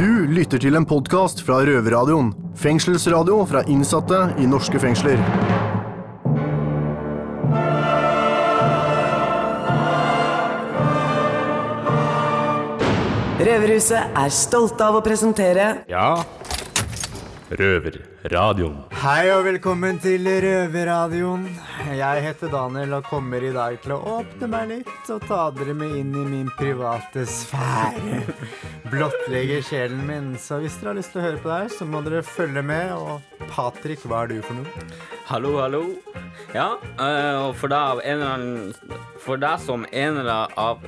Du lytter til en podkast fra Røverradioen. Fengselsradio fra innsatte i norske fengsler. Røverhuset er stolte av å presentere Ja. Røverradioen. Hei og velkommen til Røverradioen. Jeg heter Daniel og kommer i dag til å åpne meg litt og ta dere med inn i min private sfære. Blottlegge sjelen min. Så hvis dere har lyst til å høre på det her, så må dere følge med. Og Patrick, hva er du for noe? Hallo, hallo. Ja, eh, og for deg av en eller annen For deg som en eller annen av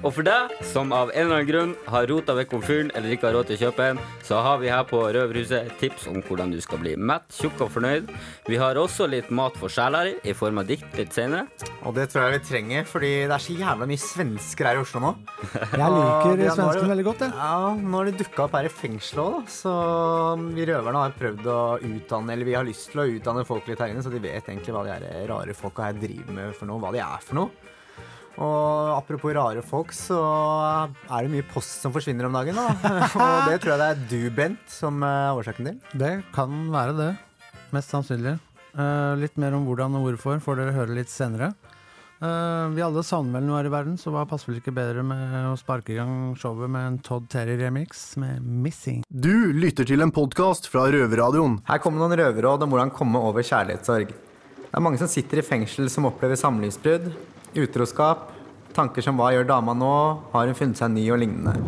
Og for deg som av en eller annen grunn har rota vekk komfyren eller ikke har råd til å kjøpe en, så har vi her på Røverhuset tips om hvordan du skal bli mett, tjukk og fornøyd. Vi har også litt mat for sjeler i form av dikt litt senere. Og det tror jeg vi trenger, fordi det er så jævla mye svensker her i Oslo nå. Jeg liker vi har- nå har svensken det- veldig godt, jeg. Ja, nå har de dukka opp her i fengselet òg, da. Så vi røverne har prøvd å utdanne Eller vi har lyst til å utdanne folk litt her inne, så de vet egentlig hva de her rare folka her driver med for noe. Hva de er for noe. Og apropos rare folk, så er det mye post som forsvinner om dagen. da Og det tror jeg det er du, Bent, som er årsaken til. Det kan være det. Mest sannsynlig. Eh, litt mer om hvordan og hvorfor får dere høre litt senere. Eh, vi alle savner vel noe her i verden, så hva passer vel ikke bedre med å sparke i gang showet med en Todd Terry-remix med 'Missing'? Du lytter til en podkast fra Røverradioen. Her kommer noen røverråd om hvordan komme over kjærlighetssorg. Det er mange som sitter i fengsel som opplever samlivsbrudd, utroskap, tanker som 'hva gjør dama nå', har hun funnet seg ny og lignende.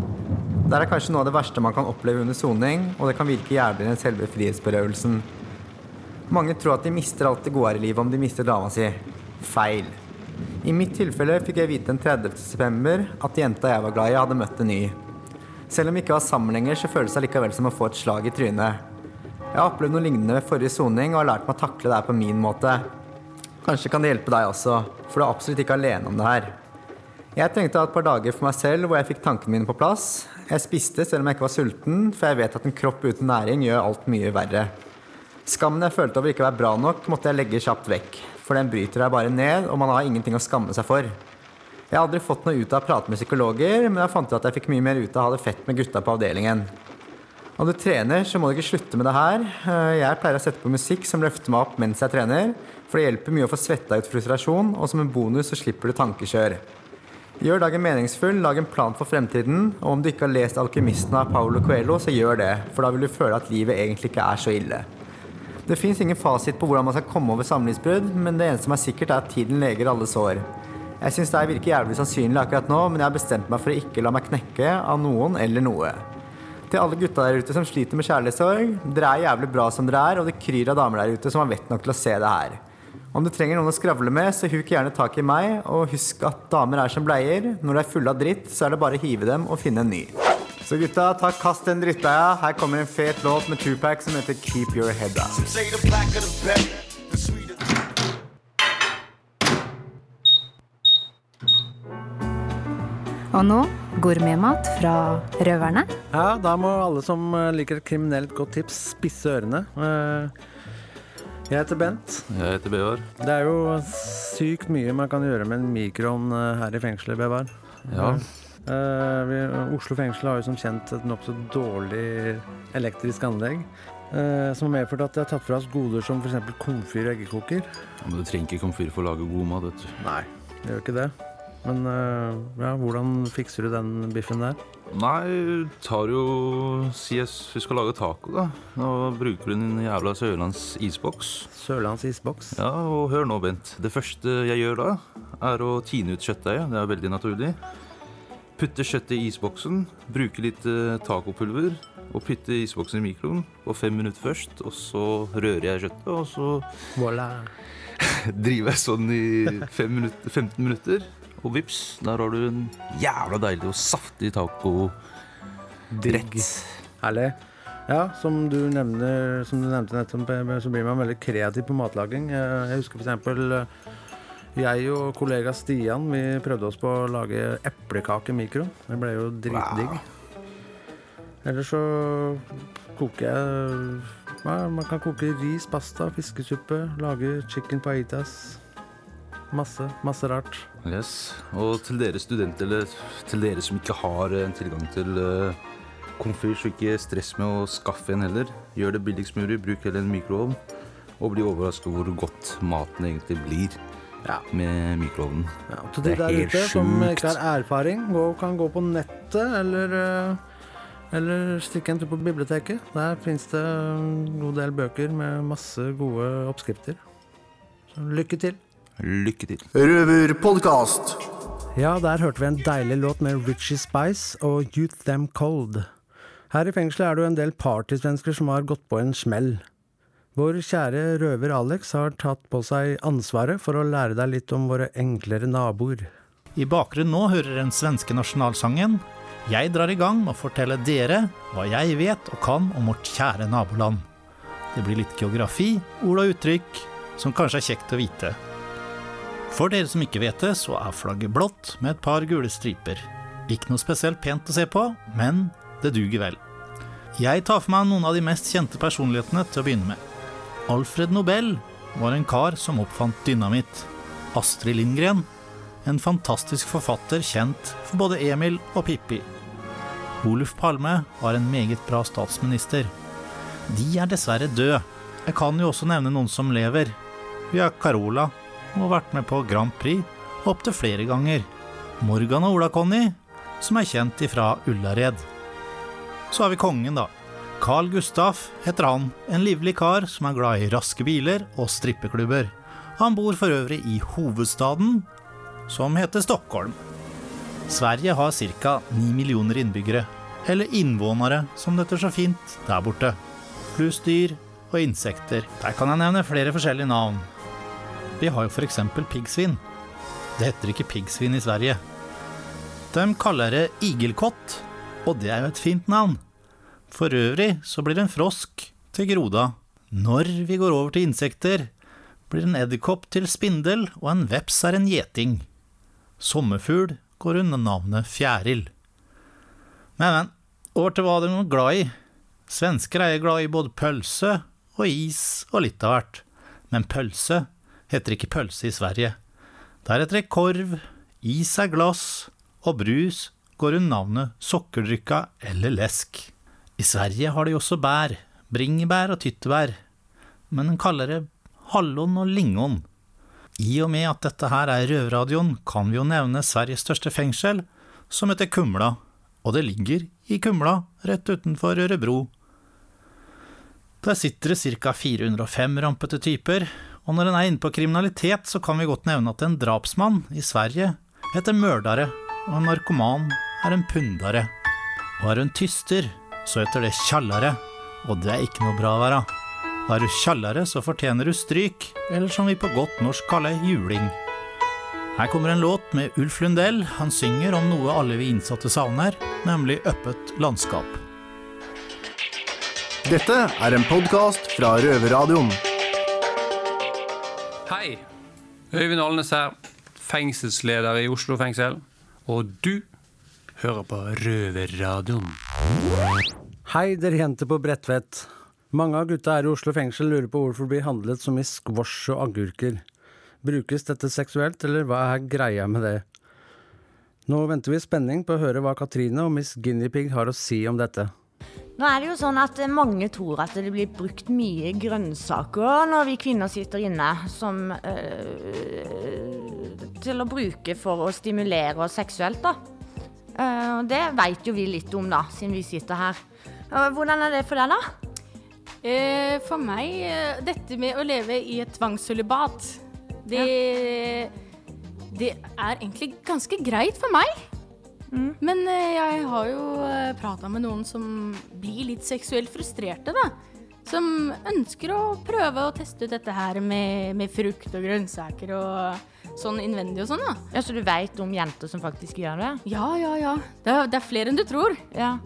Det er kanskje noe av det verste man kan oppleve under soning, og det kan virke jævligere enn selve frihetsberøvelsen. Mange tror at de mister alt det gode her i livet om de mister dama si. Feil. I mitt tilfelle fikk jeg vite den 30. september at jenta jeg var glad i, hadde møtt en ny. Selv om vi ikke var sammen lenger, så føles det likevel som å få et slag i trynet. Jeg har opplevd noe lignende ved forrige soning og har lært meg å takle det her på min måte. Kanskje kan det hjelpe deg også, for du er absolutt ikke alene om det her. Jeg trengte et par dager for meg selv hvor jeg fikk tankene mine på plass. Jeg spiste selv om jeg ikke var sulten, for jeg vet at en kropp uten næring gjør alt mye verre. Skammen jeg følte over ikke å være bra nok, måtte jeg legge kjapt vekk. For den bryter deg bare ned, og man har ingenting å skamme seg for. Jeg har aldri fått noe ut av å prate med psykologer, men jeg fant ut at jeg fikk mye mer ut av å ha det fett med gutta på avdelingen. Når du trener, så må du ikke slutte med det her. Eh, Jeg pleier å sette på musikk som løfter meg opp mens jeg trener, for det hjelper mye å få svetta ut frustrasjon, og som en bonus så slipper du tankekjør. Gjør dagen meningsfull, lag en plan for fremtiden, og om du ikke har lest 'Alkymisten' av Paulo Coelho, så gjør det, for da vil du føle at livet egentlig ikke er så ille. Det fins ingen fasit på hvordan man skal komme over samlivsbrudd, men det eneste som er sikkert, er at tiden leger alle sår. Jeg syns det virker jævlig sannsynlig akkurat nå, men jeg har bestemt meg for å ikke la meg knekke av noen eller noe. Til alle gutta der ute som sliter med kjærlighetssorg, dere er jævlig bra som dere er, og det kryr av damer der ute som har vett nok til å se det her. Om du trenger noen å skravle med, så huk gjerne tak i meg, og husk at damer er som bleier. Når de er fulle av dritt, så er det bare å hive dem og finne en ny. Så gutta, ta kast den drittdeia. Her kommer en fet låt med Tupac som heter Keep Your Head Up. Og nå gourmetmat fra røverne. Ja, da må alle som eh, liker et kriminelt godt tips, spisse ørene. Eh, Jeg heter Bent. Jeg heter Bevar. Det er jo sykt mye man kan gjøre med en mikroovn eh, her i fengselet, Bevar. Ja. Eh, vi, Oslo fengsel har jo som kjent et nokså dårlig elektrisk anlegg. eh, som har medført at de har tatt fra oss goder som f.eks. komfyr og eggekoker. Men du trenger ikke komfyr for å lage god mat, vet du. Nei, det gjør ikke det. Men eh, ja, hvordan fikser du den biffen der? Nei, tar jo Si vi skal lage taco, da. Nå bruker du din jævla Sørlands isboks. Sørlands isboks. Ja, og hør nå, Bent. Det første jeg gjør da, er å tine ut kjøttdeiget. Det er veldig naturlig. Putte kjøttet i isboksen, bruke litt eh, tacopulver, og putte isboksen i mikroen på fem minutter først. Og så rører jeg kjøttet, og så Voilà. driver jeg sånn i fem minutter, 15 minutter. Og vips, der har du en jævla deilig og saftig taco. Digg. Herlig. Ja, som du, nevner, som du nevnte nettopp, eh, så blir man veldig kreativ på matlaging. Eh, Jeg husker for eksempel jeg og kollega Stian vi prøvde oss på å lage eplekake i mikroen. Det ble jo dritdigg. Eller så koker jeg ja, Man kan koke ris, pasta, fiskesuppe, lage chicken paitas. Masse, masse rart. Yes. Og til dere studenter, eller til dere som ikke har en tilgang til uh, komfyr, så ikke stress med å skaffe en heller. Gjør det billigst mulig, bruk heller en mikroovn. Og bli overrasket over hvor godt maten egentlig blir Ja. med mikroovnen. Ja, til Det de er der helt ute som ikke har erfaring, gå, kan gå på nettet eller, eh, eller stikke en tur på biblioteket. Der fins det en god del bøker med masse gode oppskrifter. Så lykke til. Lykke til. Røverpodkast. Ja, der hørte vi en deilig låt med Richie Spice og Youth Them Cold. Her i fengselet er det jo en del partysvensker som har gått på en smell. Vår kjære røver Alex har tatt på seg ansvaret for å lære deg litt om våre enklere naboer. I bakgrunnen nå hører den svenske nasjonalsangen. Jeg drar i gang med å fortelle dere hva jeg vet og kan om vårt kjære naboland. Det blir litt geografi, ord og uttrykk som kanskje er kjekt å vite. For dere som ikke vet det, så er flagget blått med et par gule striper. Ikke noe spesielt pent å se på, men det duger vel. Jeg tar for meg noen av de mest kjente personlighetene til å begynne med. Alfred Nobel var en kar som oppfant dynamitt. Astrid Lindgren en fantastisk forfatter kjent for både Emil og Pippi. Oluf Palme var en meget bra statsminister. De er dessverre døde. Jeg kan jo også nevne noen som lever. Vi har Carola, som har vært med på Grand Prix opptil flere ganger. Morgan og Ola-Conny, som er kjent ifra Ullared. Så har vi kongen, da. Carl Gustaf heter han, en livlig kar som er glad i raske biler og strippeklubber. Han bor for øvrig i hovedstaden, som heter Stockholm. Sverige har ca. 9 millioner innbyggere, eller innvånere som det heter så fint der borte. Pluss dyr og insekter. Der kan jeg nevne flere forskjellige navn. Vi har jo f.eks. piggsvin. Det heter ikke piggsvin i Sverige. De kaller det igelkott, og det er jo et fint navn. For øvrig så blir en frosk til groda. Når vi går over til insekter, blir en edderkopp til spindel, og en veps er en gjeting. Sommerfugl går under navnet fjæril. Men, men, over til hva de er glad i. Svensker er glad i både pølse og is og litt av hvert. Men pølse heter ikke pølse i Sverige. Deretter det korv, is er glass, og brus går under navnet sokkerdrykka eller lesk. I Sverige har de også bær, bringebær og tyttebær, men en kaller det hallon og lingon. I og med at dette her er røverradioen, kan vi jo nevne Sveriges største fengsel, som heter Kumla, og det ligger i Kumla, rett utenfor Ørebro. Der sitter det ca. 405 rampete typer, og når en er inne på kriminalitet, så kan vi godt nevne at en drapsmann i Sverige heter mørdare, og en narkoman er en pundare. Og er en tyster, så heter det tjallare, og det er ikke noe bra å være. Er du tjallare, så fortjener du stryk, eller som vi på godt norsk kaller juling. Her kommer en låt med Ulf Lundell. Han synger om noe alle vi innsatte savner, nemlig øppet landskap. Dette er en podkast fra Røverradioen. Hei, Øyvind Alnes her, fengselsleder i Oslo fengsel. Og du hører på Røverradioen. Hei, dere jenter på Bredtvet. Mange av gutta her i Oslo fengsel lurer på hvorfor det blir handlet så mye squash og agurker. Brukes dette seksuelt, eller hva er greia med det? Nå venter vi i spenning på å høre hva Katrine og Miss Guinea-Pig har å si om dette. Nå er det jo sånn at mange tror at det blir brukt mye grønnsaker når vi kvinner sitter inne, som øh, til å bruke for å stimulere oss seksuelt, da. Eh, det veit jo vi litt om, da, siden vi sitter her. Hvordan er det for deg, da? Eh, for meg, eh, dette med å leve i et tvangssølibat, det, det er egentlig ganske greit for meg. Men eh, jeg har jo prata med noen som blir litt seksuelt frustrerte, da. Som ønsker å prøve å teste ut dette her med, med frukt og grønnsaker og sånn innvendig og sånn, da. Ja, Så du veit om jenter som faktisk gjør det? Ja, ja, ja. Det er, det er flere enn du tror. Ja.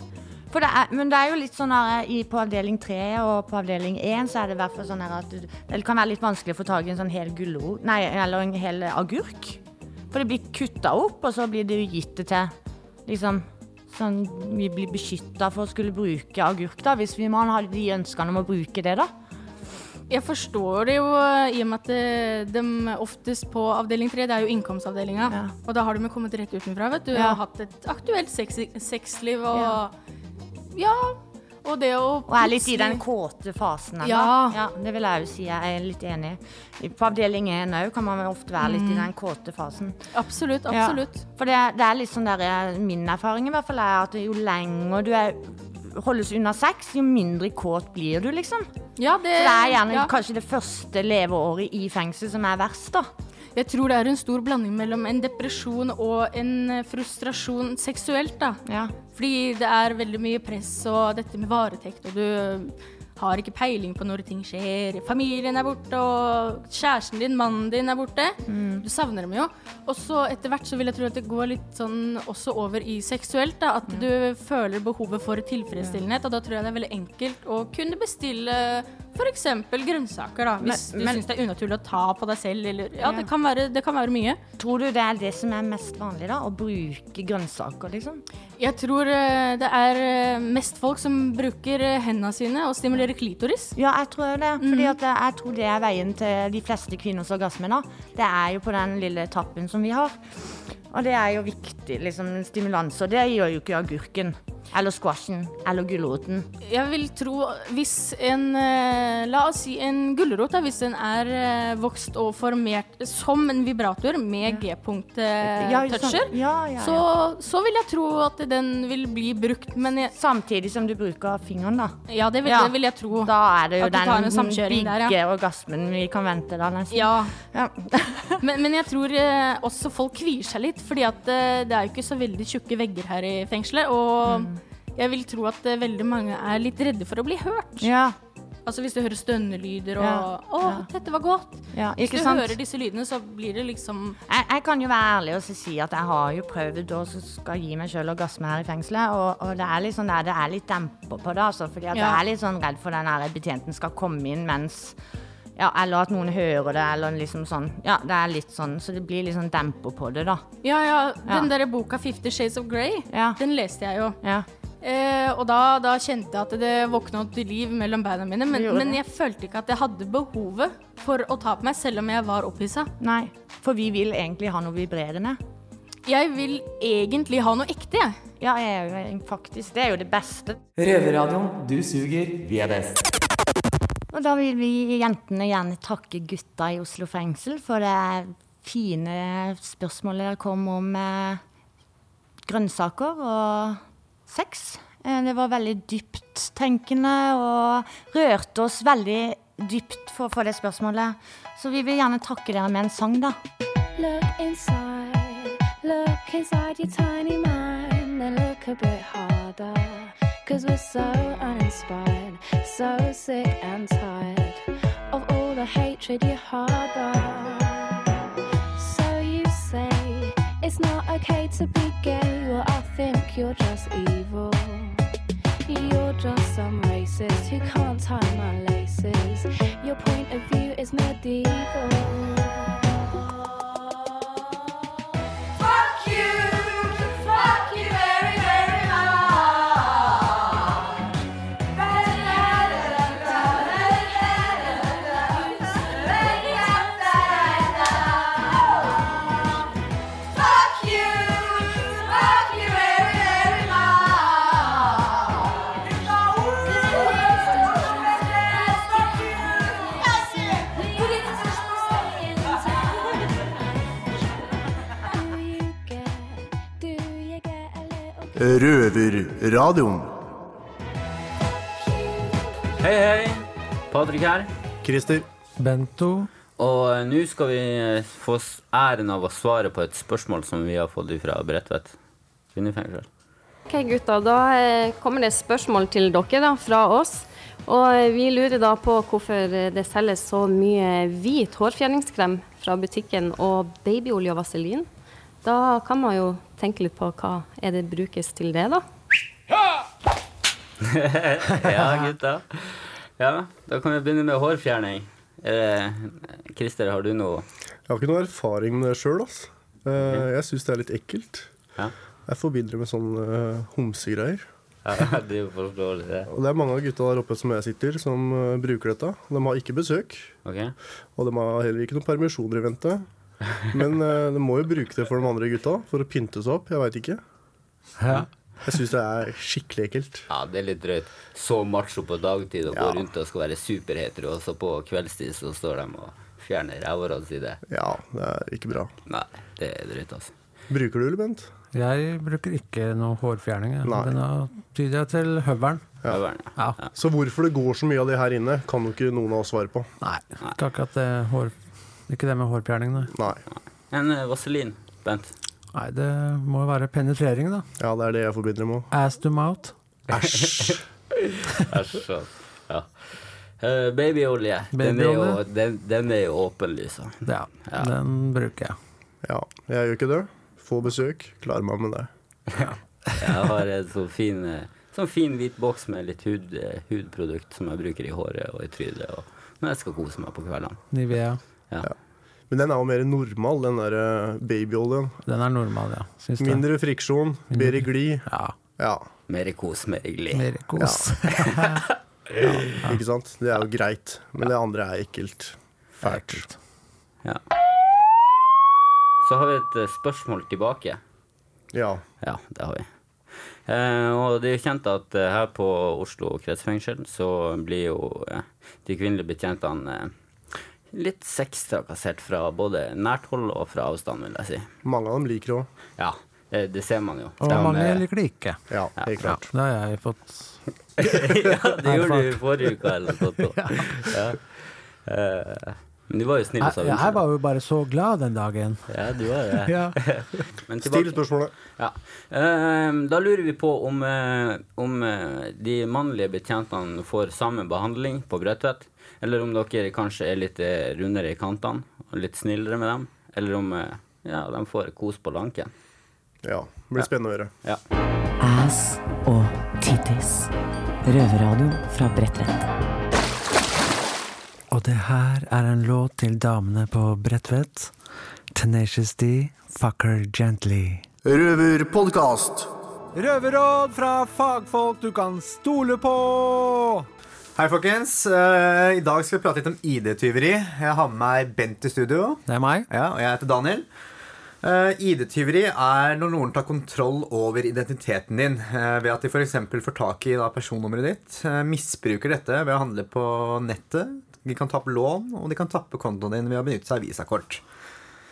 Det er, men det er jo litt sånn her i, på avdeling 3 og på avdeling 1 så er det i hvert fall sånn at du, det kan være litt vanskelig å få tak i en sånn hel gulrot, nei, eller en hel agurk. For det blir kutta opp, og så blir det jo gitt det til liksom sånn Vi blir beskytta for å skulle bruke agurk, da, hvis vi man har de ønskene om å bruke det, da. Jeg forstår det jo eh, i og med at eh, de oftest på avdeling 3, det er jo innkomstavdelinga, og da har de jo kommet rett utenfra, vet du. Ja. Og hatt et aktuelt sex sexliv og ja. Og det å Og er litt i den kåte fasen. Ja. ja. Det vil jeg jo si. Jeg er litt enig. I- På avdeling 1 òg kan man ofte være litt i Mm. den kåte fasen. Absolutt, Ja. absolutt. For det, det er litt sånn der eh, Min erfaring i hvert fall er at jo lenger du er holdes unna sex, jo mindre kåt blir du, liksom. Ja, det, Så det er gjerne ja. kanskje det første leveåret i fengsel som er verst, da. Jeg tror det er en stor blanding mellom en depresjon og en eh, frustrasjon seksuelt, da. Fordi det er veldig mye press og dette med varetekt, og du har ikke peiling på når ting skjer. Familien er borte, og kjæresten din, mannen din er borte. Mm. Du savner dem jo. Og så etter hvert så vil jeg tro at det går litt sånn også over i seksuelt, da. At du føler behovet for tilfredsstillende, og da tror jeg det er veldig enkelt å kunne bestille f.eks. grønnsaker, da. Hvis Men- du syns det er unaturlig å ta på deg selv, eller Ja, Ja. det kan være, det kan være mye. Tror du det er det som er mest vanlig, da? Å bruke grønnsaker, liksom? Jeg tror eh, det er eh, mest folk som bruker eh, hendene sine og stimulerer klitoris. Ja, jeg tror det. Fordi at jeg, jeg tror det er veien til de fleste kvinners orgasme nå. Det er jo på den lille tappen som vi har. Og det er jo viktig, liksom, stimulans. Og det gjør jo ikke agurken. Eller squashen. Eller gulroten. Jeg vil tro hvis en eh, La oss si en gulrot, hvis den er eh, vokst og formert som en vibrator med Ja, G-punkt-toucher. Ja, ja, så, så vil jeg tro at den vil bli brukt, men jeg, Samtidig som du bruker fingeren, da. Ja, det vil, det vil jeg tro. Da er det jo den digge orgasmen vi kan vente da, nesten. Ja. Ja. men, men jeg tror eh, også folk kvier seg litt, fordi at eh, det er jo ikke så veldig tjukke vegger her i fengselet. Og Mm. jeg vil tro at eh, veldig mange er litt redde for å bli hørt. Ja. Altså hvis du hører stønnelyder og Ja. 'Å, Ja. dette var godt'. Ja, hvis du sant? hører disse lydene, så blir det liksom Jeg, jeg kan jo være ærlig og si at jeg har jo prøvd å skal gi meg sjøl orgasme her i fengselet, og, og det er litt sånn der, det er litt demper på det, altså. Fordi jeg er litt sånn redd for den der betjenten skal komme inn mens ja, Eller at noen hører det, eller liksom sånn. Ja, det er litt sånn, så det blir litt sånn demper på det, da. Ja, ja. Den Ja. der boka 'Fifty Shades of Grey', Ja. den leste jeg jo. Ja. Eh, og da, da kjente jeg at det våkna opp til liv mellom beina mine. Men, men jeg følte ikke at jeg hadde behovet for å ta på meg, selv om jeg var opphissa. Nei, for vi vil egentlig ha noe vibrerende. Jeg vil egentlig ha noe ekte, jeg. Ja, jeg faktisk. Det er jo det beste. Røverradioen. Du suger, vi er best. Og da vil vi jentene gjerne takke gutta i Oslo fengsel for det fine spørsmålet der kom om eh, grønnsaker og sex. Eh, det var veldig dypttenkende og rørte oss veldig dypt for få det spørsmålet. Så vi vil gjerne takke dere med en sang, da. Look inside, look inside your tiny mind and look a bit harder. Cause we're so uninspired, so sick and tired of all the hatred you harbor. So you say it's not okay to be gay, well, I think you're just evil. You're just some racist who can't tie my laces. Your point of view is medieval. Røverradioen. Hei, hei. Patrick her. Christer. Bento. Og eh, nå skal vi eh, få s- æren av å svare på et spørsmål som vi har fått fra Bredtvet kvinnefengsel. Ok, gutta. Da eh, kommer det spørsmål til dere da, fra oss. Og eh, vi lurer da på hvorfor eh, det selges så mye hvit hårfjerningskrem fra butikken og babyolje og vaselin. Da kan man jo tenke litt på hva er det brukes til det, da. ja, gutta. Ja, da kan vi begynne med hårfjerning. Krister, Christer, har du noe Jeg har ikke noe erfaring med det sjøl. Uh, jeg syns det er litt ekkelt. Ja. Jeg forbinder det med sånne uh, homsegreier. Ja, det er forståelig, det. Og det er mange av gutta der oppe som jeg sitter, som eh, bruker dette. De har ikke besøk. Okay. Og de har heller ikke noen permisjoner i vente. Men eh, de må jo bruke det for de andre gutta, for å pynte seg opp. Jeg veit ikke. Ja. Jeg syns det er skikkelig ekkelt. Ja, det er litt drøyt. Så macho på dagtid og Ja. går rundt og skal være superheter, og så på kveldstid så står de og fjerner rævhårene sine. Ja, det er ikke bra. Nei, det er drøyt, altså. Bruker du det, Bent? Jeg bruker ikke noe hårfjerning. Den Nei. Men tyder jeg til høvelen. Høveren, Ja. Så hvorfor det går så mye av det her inne, kan jo ikke noen av oss svare på. Nei, ikke at det hår... Ikke det med hårfjerning, nei. Nei. En eh, vaselin, Bent. Nei, det må jo være penetrering, da. Ja, det er det jeg forbinder med. Ass to mouth. Æsj. Æsj. Ja. Uh, babyolje. Den, er den, den er jo åpen, liksom. Ja, den bruker jeg. Ja, jeg gjør ikke det. Få besøk, klarer meg med det. Jeg har en sånn fin, eh, sånn fin hvit boks med litt hud, eh, hudprodukt som jeg bruker i håret og i trynet når jeg skal kose meg på kveldene. Nivea. Ja. Men den er jo mer normal, den der eh, babyoljen. Den er normal, ja. Syns det. Mindre friksjon, bedre glid. Ja. Ja. Mer kos, mer glid. Mer kos. ja. Ikke sant? Det er jo greit. Men det andre er ekkelt. Fælt. Ja. Så har vi et eh, spørsmål tilbake. Ja. Ja, det har vi. Eh, og det er jo kjent at eh, her på Oslo kretsfengsel så blir jo eh, de kvinnelige betjentene eh, litt sextrakassert fra både nært hold og fra avstand, vil jeg si. Mange av dem liker det òg. Ja, det, det ser man jo. Og De, mange liker det ikke. Ja, helt klart. Det har jeg fått ja, det gjorde du i forrige uke eller noe sånt. Ja. Eh, men du var jo snill sa Jeg, jeg var jo bare så glad den dagen. Ja, du var det. Ja. Men Still spørsmålet. Ja. Eh, da lurer vi på om, eh, om de mannlige betjentene får samme behandling på Bredtvet, eller om dere kanskje er litt eh, rundere i kantene og litt snillere med dem, eller om eh, ja, de får kos på lanken. Ja. Det blir spennende å høre. Ja. Ass og tittis. Røverradioen fra Bredtvet. Og det her er en låt til damene på Bredtvet. Tenacious D, Fucker Gently. Røverpodkast. Røverråd fra fagfolk du kan stole på! Hei, folkens. Eh, I dag skal vi prate litt om ID-tyveri. Jeg har med meg Bent i studio. Det er meg. Ja, og jeg heter Daniel. Eh, ID-tyveri er når noen tar kontroll over identiteten din eh, ved at de f.eks. får tak i da, personnummeret ditt, misbruker dette ved å handle på nettet. De kan tappe lån, og de kan tappe kontoen din ved å benytte seg av visakort.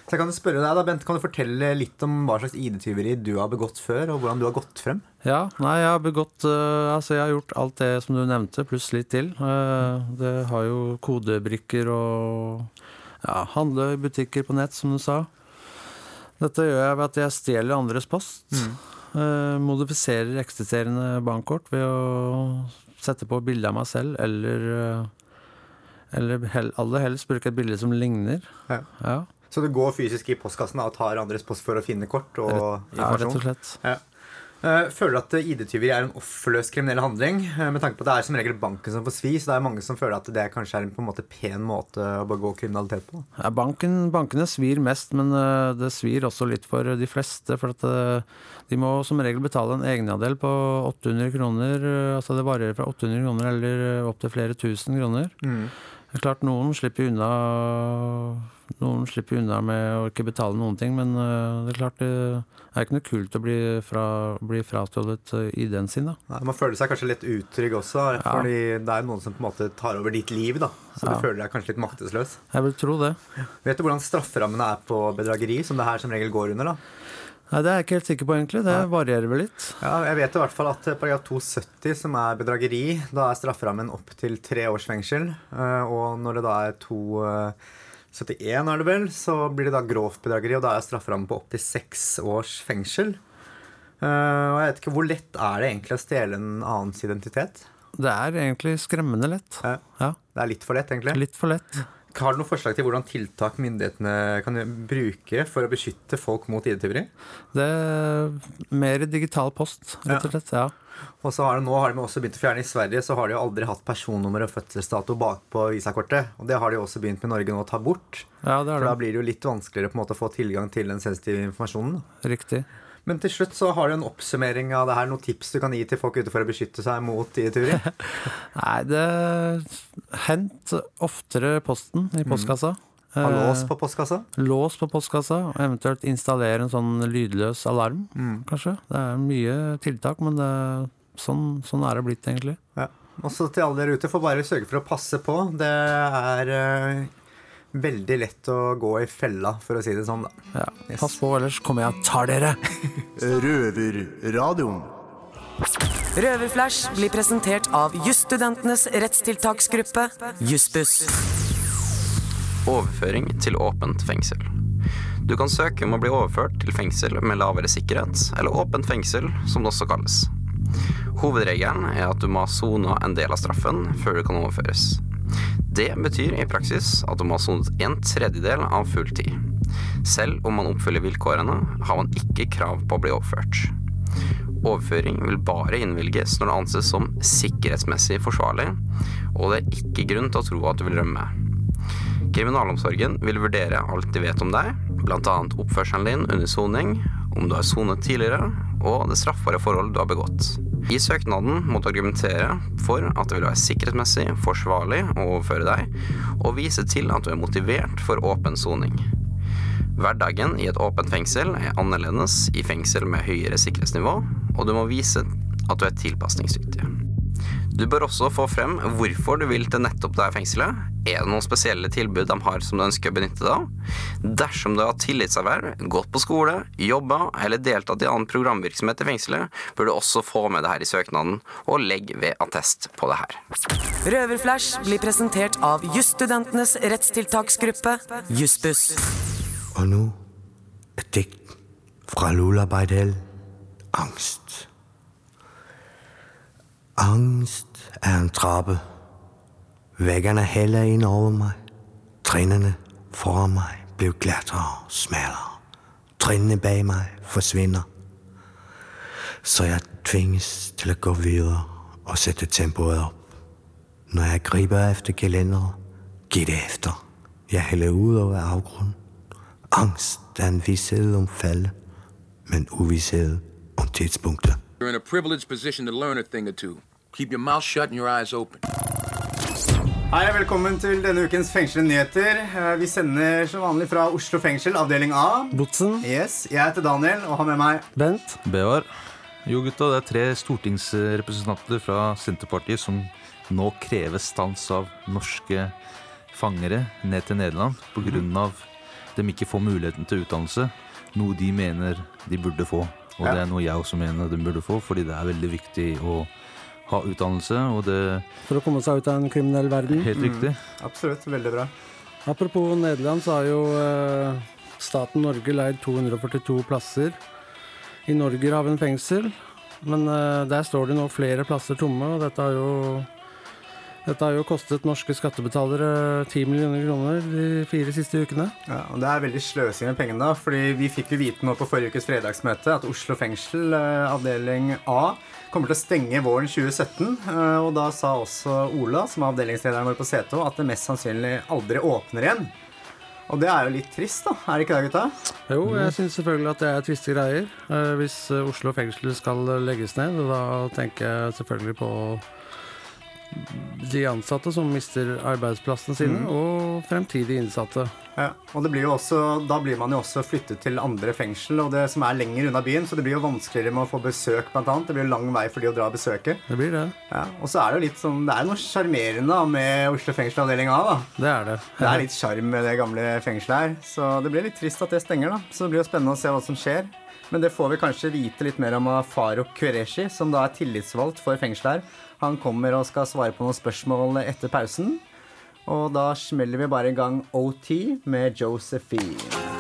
Så jeg kan spørre deg da, Bent, kan du fortelle litt om hva slags ID-tyveri du har begått før, og hvordan du har gått frem? Ja, nei, jeg har begått uh, Altså, jeg har gjort alt det som du nevnte, pluss litt til. Uh, det har jo kodebrikker og ja, handle i butikker på nett, som du sa. Dette gjør jeg ved at jeg stjeler andres post. eh, modifiserer eksisterende bankkort ved å sette på bilde av meg selv, eller Eller aller helst bruke et bilde som ligner. Ja. Ja. Så du går fysisk i postkassen og tar andres post for å finne kort og Rett- ja, rett og slett. Ja. Eh, Føler du at ID-tyveri er en offerløs kriminell handling? Eh, Med tanke på at det er som regel banken som får svi, så det er mange som føler at det kanskje er en på en måte pen måte å begå kriminalitet på. Ja, banken, bankene svir mest, men det svir også litt for de fleste. For at de må som regel betale en egenandel på 800 kroner. Altså det varierer fra 800 kroner eller opp til flere tusen kroner. Mm. Det er klart noen slipper unna Noen slipper unna med å ikke betale noen ting, men øh, det er klart det er ikke noe kult å bli, fra, bli frastjålet øh, ID-en sin, da. Nei, man føler seg kanskje litt utrygg også, Ja. fordi det er noen som på en måte tar over ditt liv, da. Så Ja. du føler deg kanskje litt maktesløs. Jeg vil tro det. Vet du hvordan strafferammene er på bedrageri, som det her som regel går under, da? Nei, Det er jeg ikke helt sikker på, egentlig. Det varierer vel litt. Ja, jeg vet i hvert fall at eh, paragraf 270, som er bedrageri, da er strafferammen opp til tre års fengsel. Eh, Og når det da er 271, er det vel, så blir det da grovt bedrageri, og da er strafferammen på opp til seks års fengsel. Eh, Og jeg vet ikke, Hvor lett er det egentlig å stjele en annens identitet? Det er egentlig skremmende lett. Ja. Det er litt for lett, egentlig? Litt for lett. Har du noen forslag til hvordan tiltak myndighetene kan bruke for å beskytte folk mot ID-tyveri? Det er mer digital post, rett og slett. Ja. Og så har de, nå har de også begynt å fjerne I Sverige så har de jo aldri hatt personnummer og fødselsdato bakpå visakortet. Og det har de også begynt med Norge nå å ta bort. Ja, det er For da blir det jo litt vanskeligere på en måte å få tilgang til den sensitive informasjonen. Riktig. Men til slutt så har du en oppsummering av det her. Noen tips du kan gi til folk ute for å beskytte seg mot dieturer? Nei, det Hent oftere posten i postkassa. Ha lås Eh, på postkassa? Lås på postkassa, og eventuelt installere en sånn lydløs alarm, kanskje. Det er mye tiltak, men det, sånn, sånn er det blitt, egentlig. Ja. Også til alle dere ute, får bare sørge for å passe på. Det er eh, veldig lett å gå i fella, for å si det sånn. Da. Ja. Pass på, ellers kommer jeg og tar dere. Røverradioen. Røverflash blir presentert av jusstudentenes rettstiltaksgruppe, Jussbuss. Overføring til åpent fengsel. Du kan søke om å bli overført til fengsel med lavere sikkerhet, eller åpent fengsel, som det også kalles. Hovedregelen er at du må ha sona en del av straffen før du kan overføres. Det betyr i praksis at du må ha sonet en tredjedel av full tid. Selv om man oppfyller vilkårene, har man ikke krav på å bli overført. Overføring vil bare innvilges når det anses som sikkerhetsmessig forsvarlig, og det er ikke grunn til å tro at du vil rømme. Kriminalomsorgen vil vurdere alt de vet om deg, bl.a. oppførselen din under soning, om du har sonet tidligere, og det straffbare forhold du har begått. I søknaden må du argumentere for at det vil være sikkerhetsmessig forsvarlig å overføre deg, og vise til at du er motivert for åpen soning. Hverdagen i et åpent fengsel er annerledes i fengsel med høyere sikkerhetsnivå, og du må vise at du er tilpasningsdyktig. Du bør også få frem hvorfor du vil til nettopp det fengselet. Er det noen spesielle tilbud de har som du ønsker å benytte deg av? Dersom du har tillitserverv, gått på skole, jobba eller deltatt i annen programvirksomhet i fengselet, bør du også få med det her i søknaden, og legg ved attest på det her. Røverflash blir presentert av jusstudentenes rettstiltaksgruppe, Jussbuss. Og nå et dikt fra Lula Beidel. Angst. Angst er en trappe. Væggene hælder inn over meg. Trinnene foran meg blir glattere og smalere. Trinnene bak meg forsvinder. Så jeg tvinges til å gå videre og sætte tempoet opp. Når jeg griper efter kalenderen, gir det efter. Jeg hælder utover avgrunnen. Angst er en visshet om fallet, men uvisshet om tidspunktet. You're in a privileged position to learn a thing or two. Keep your mouth shut and your eyes open. Hei, velkommen til denne ukens fengselsnyheter. nyheter. Vi sender som vanlig fra Oslo fengsel, avdeling A. Botsen. Yes, Jeg heter Daniel og har med meg Bent. Bevar. Jo, gutta, det er tre stortingsrepresentanter fra Senterpartiet som nå krever stans av norske fangere ned til Nederland pga. de ikke får muligheten til utdannelse, noe de mener de burde få. Og Ja. det er noe jeg også mener de burde få, fordi det er veldig viktig å ha utdannelse, og det For å komme seg ut av en kriminell verden. Helt riktig. Absolutt. Veldig bra. Apropos Nederland, så har jo eh, staten Norge leid 242 plasser i Norgerhaven fengsel. Men eh, der står det nå flere plasser tomme, og dette har jo dette har jo kostet norske skattebetalere 10 millioner kroner de fire siste ukene. Ja, og Det er veldig sløsing med pengene. da, fordi Vi fikk jo vite nå på forrige ukes fredagsmøte at Oslo fengsel, eh, avdeling A, kommer til å stenge våren 2017. eh, Og da sa også Ola, som er avdelingslederen vår på Seto, at det mest sannsynlig aldri åpner igjen. Og det er jo litt trist, da. Er det ikke det, gutta? Jo, jeg syns selvfølgelig at det er triste greier. eh, hvis eh, Oslo fengsel skal legges ned, da tenker jeg selvfølgelig på de ansatte som mister arbeidsplassene sine, Mm. og fremtidige innsatte. Ja, og det blir jo også, Da blir man jo også flyttet til andre fengsel, og det som er lenger unna byen. Så det blir jo vanskeligere med å få besøk, blant annet. Det blir jo lang vei for de å dra og besøke. Det blir det. Ja, og så er det jo litt sånn, det er noe sjarmerende med Oslo fengsel avdeling A. da. Det er det. Det er litt sjarm med det gamle fengselet her. Så det blir litt trist at det stenger, da. Så det blir jo spennende å se hva som skjer. Men det får vi kanskje vite litt mer om av Faruk Qureshi, som da er tillitsvalgt for fengselet her. Han kommer og skal svare på noen spørsmål etter pausen. Og da smeller vi bare i gang OT med Josephine.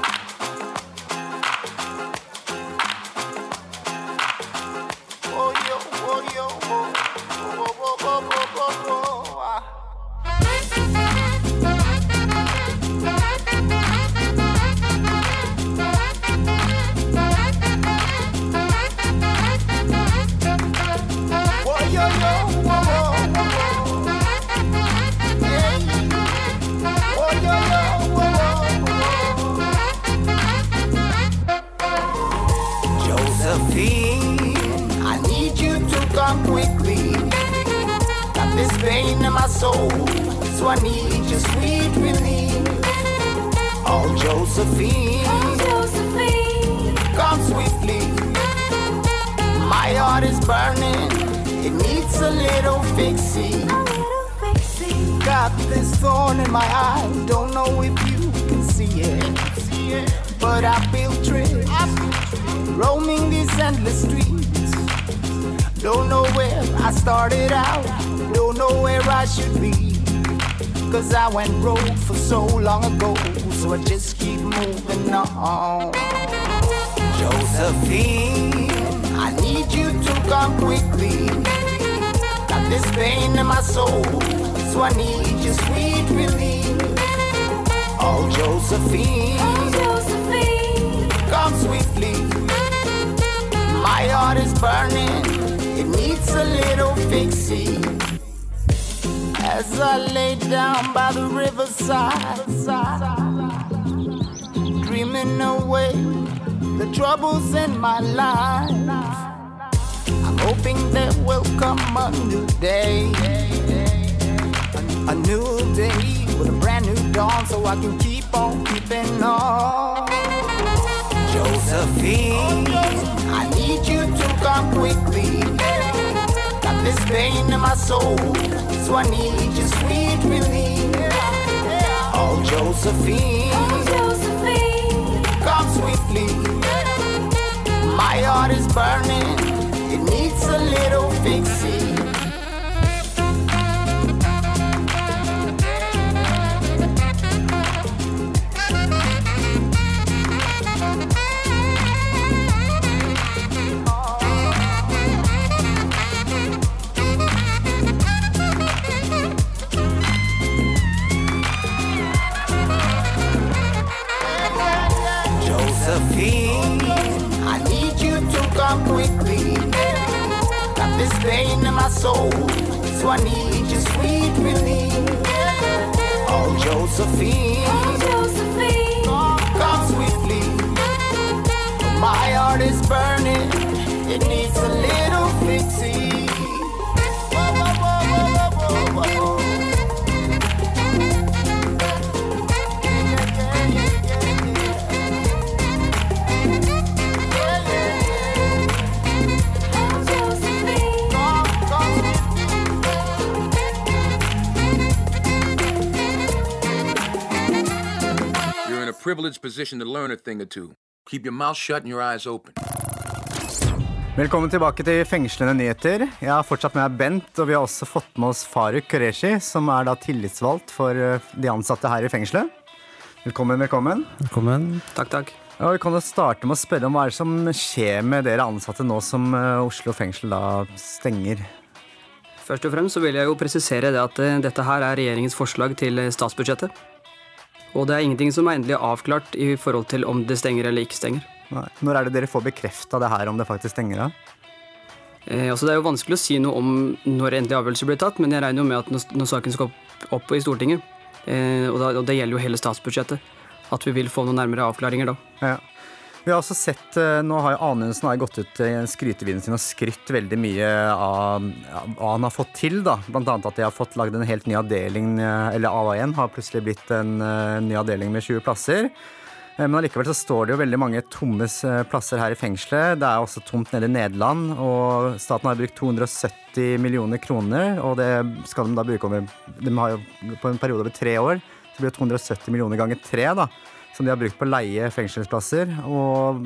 This pain in my soul, so I need your sweet relief. Oh, Josephine, josephine come swiftly. My heart is burning, it needs a little fixing. Got this thorn in my eye, don't know if you can see it. But I feel tricked, roaming these endless streets. Don't know where I started out, don't know where I should be. Cause I went broke for so long ago, so I just keep moving on. Josephine, I need you to come quickly. Got this pain in my soul, so I need your sweet relief. Oh, Josephine, oh, come swiftly. My heart is burning, it needs a little fixing. As I lay down by the riverside, dreaming away the troubles in my life. I'm hoping there will come a new day, a new day with a brand new dawn, so I can keep on keeping on. Josephine, I need you to come quickly. This pain in my soul, so I need your sweet relief. Oh, Josephine, come swiftly. My heart is burning, it needs a little fixing. This pain in my soul, so I need your sweet relief. Oh, Josephine, oh, oh, come swiftly. My heart is burning, it needs a little fixing. Privileged position to learn a thing or two. Keep your mouth shut and your eyes open. Velkommen tilbake til Fengslende nyheter. Jeg har fortsatt med meg Bent, og vi har også fått med oss Faruk Qureshi, som er da tillitsvalgt for eh, de ansatte her i fengselet. Velkommen, velkommen. Velkommen. Takk, takk. Ja, vi kan jo starte med å spørre om hva er det som skjer med dere ansatte nå som eh, Oslo fengsel da stenger? Først og fremst så vil jeg jo presisere det at eh, dette her er regjeringens forslag til statsbudsjettet. Og det er ingenting som er endelig avklart i forhold til om det stenger eller ikke stenger. Nei. Når er det dere får bekrefta det her, om det faktisk stenger av? Eh, altså det er jo vanskelig å si noe om når endelig avgjørelse blir tatt, men jeg regner jo med at når, når saken skal opp, opp i Stortinget, eh, og, da, og det gjelder jo hele statsbudsjettet, at vi vil få noen nærmere avklaringer da. Ja. Vi har også sett, eh, Nå har Anundsen gått ut i skrytevideoen sin og skrytt veldig mye av hva han har fått til. da. Blant annet at de har fått lagd en helt ny avdeling, eh, eller AA1 har plutselig blitt en eh, ny avdeling med 20 plasser. Eh, Men allikevel så står det jo veldig mange tomme eh, plasser her i fengselet. Det er også tomt nede i Nederland, og staten har brukt 270 millioner kroner. Og det skal de da bruke over De har jo på en periode over tre år. Så blir det 270 millioner ganger tre, da. Som de har brukt på å leie fengselsplasser. Og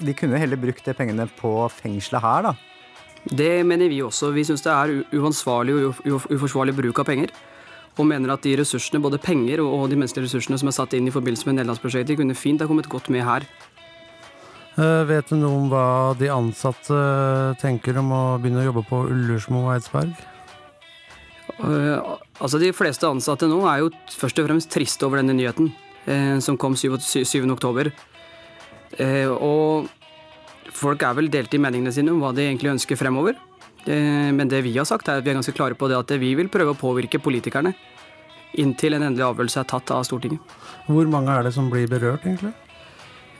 de kunne heller brukt de pengene på fengselet her, da. Det mener vi også. Vi syns det er uansvarlig og uforsvarlig bruk av penger. Og mener at de ressursene, både penger og de menneskelige ressursene som er satt inn i forbindelse med Nederlandsprosjektet, kunne fint ha kommet godt med her. Eh, vet du noe om hva de ansatte tenker om å begynne å jobbe på Ullersmo og Eidsberg? Eh, altså De fleste ansatte nå er jo først og fremst triste over denne nyheten, eh, som kom 7. 7. oktober. Eh, og folk er vel delt i meningene sine om hva de egentlig ønsker fremover. Eh, men det vi har sagt, er at vi er ganske klare på det at vi vil prøve å påvirke politikerne inntil en endelig avgjørelse er tatt av Stortinget. Hvor mange er det som blir berørt, egentlig?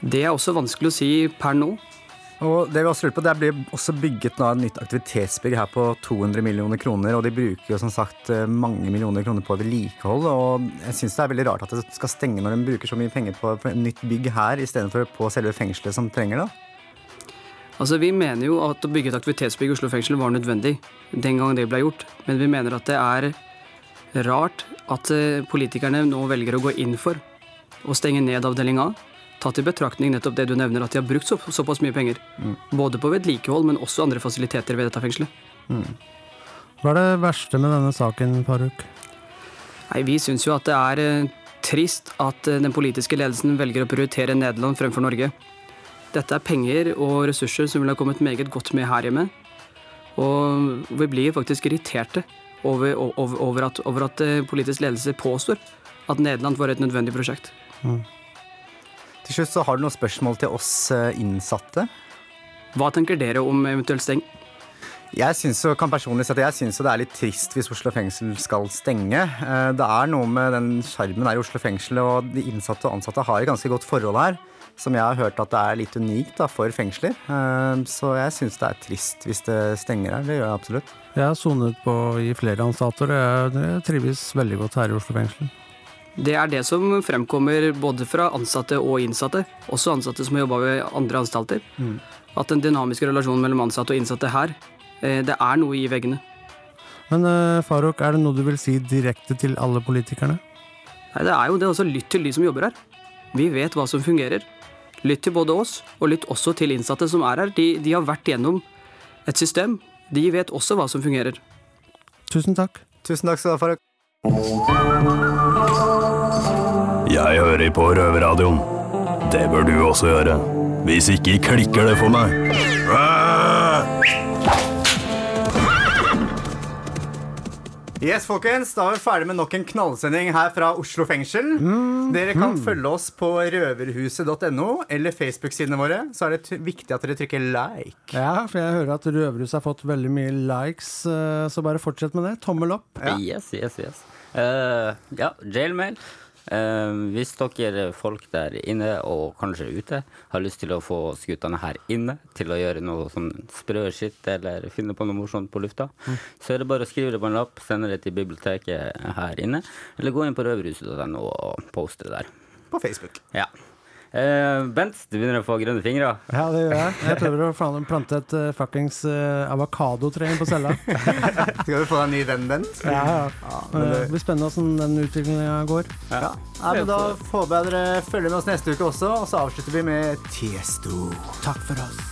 Det er også vanskelig å si per nå. Og det vi også lurer på, det blir også bygget nå et nytt aktivitetsbygg her på 200 millioner kroner, og de bruker jo som sagt eh, mange millioner kroner på vedlikehold. Og jeg syns det er veldig rart at det skal stenge når de bruker så mye penger på på et nytt bygg her, istedenfor på selve fengselet som trenger det. Altså, Vi mener jo at å bygge et aktivitetsbygg i Oslo fengsel var nødvendig den gang det ble gjort, men vi mener at det er rart at eh, politikerne nå velger å gå inn for å stenge ned avdeling A, tatt i betraktning nettopp det du nevner, at de har brukt så, såpass mye penger. Mm. Både på vedlikehold, men også andre fasiliteter ved dette fengselet. Hva er det verste med denne saken, Faruk? Nei, Vi syns jo at det er eh, trist at eh, den politiske ledelsen velger å prioritere Nederland fremfor Norge. Dette er penger og ressurser som ville ha kommet meget godt med her hjemme. Og vi blir faktisk irriterte over, over, over, at, over at eh, politisk ledelse påstår at Nederland var et nødvendig prosjekt. Til slutt så har du noen spørsmål til oss eh, innsatte. Hva tenker dere om eventuell steng? Jeg synes jo, kan personlig si at jeg syns det er litt trist hvis Oslo fengsel skal stenge. Eh, Det er noe med den sjarmen her i Oslo fengsel, og de innsatte og ansatte har et ganske godt forhold her. Som jeg har hørt at det er litt unikt da, for fengsler. Eh, Så jeg syns det er trist hvis det stenger her. Det gjør jeg absolutt. Jeg har sonet på i flere anstalter, og jeg trives veldig godt her i Oslo fengsel. Det er det som fremkommer både fra ansatte og innsatte, også ansatte som har jobba ved andre anstalter. Mm. At den dynamiske relasjonen mellom ansatte og innsatte her, eh, det er noe i veggene. Men Farouk, er det noe du vil si direkte til alle politikerne? Nei, det er jo det også lytt til de som jobber her. Vi vet hva som fungerer. Lytt til både oss, og lytt også til innsatte som er her. De, de har vært gjennom et system. De vet også hva som fungerer. Tusen takk. Tusen takk skal du ha, Faruk. Jeg hører på Røverradioen. Det bør du også gjøre. Hvis ikke klikker det for meg. Yes, folkens, Da er vi ferdig med nok en knallsending her fra Oslo fengsel. Dere kan mm. følge oss på røverhuset.no eller Facebook-sidene våre. Så er det viktig at dere trykker like. Ja, for jeg hører at Røverhuset har fått veldig mye likes, eh, så bare fortsett med det. Tommel opp. Yes, yes, yes. Uh, ja, jailmail. Eh, hvis dere folk der inne og kanskje ute har lyst til å få skuttene her inne til å gjøre noe sånn sprø skitt eller finne på noe morsomt på lufta, Mm. så er det bare å skrive det på en lapp, sende det til biblioteket her inne, eller gå inn på røverhuset.no og poste det der. På Facebook. Ja. Eh, Bent, du begynner å få grønne fingre. Ja, det gjør jeg. Jeg prøver å plante et uh, fuckings uh, avokadotre inn på cella. Skal du få deg en ny venn, Bent? Ja, ja. men Eh, det- Det blir spennende hvordan den utviklinga går. Ja. ja. men Da håper jeg dere følger med oss neste uke også, og så avslutter vi med Tiesto. Takk for oss.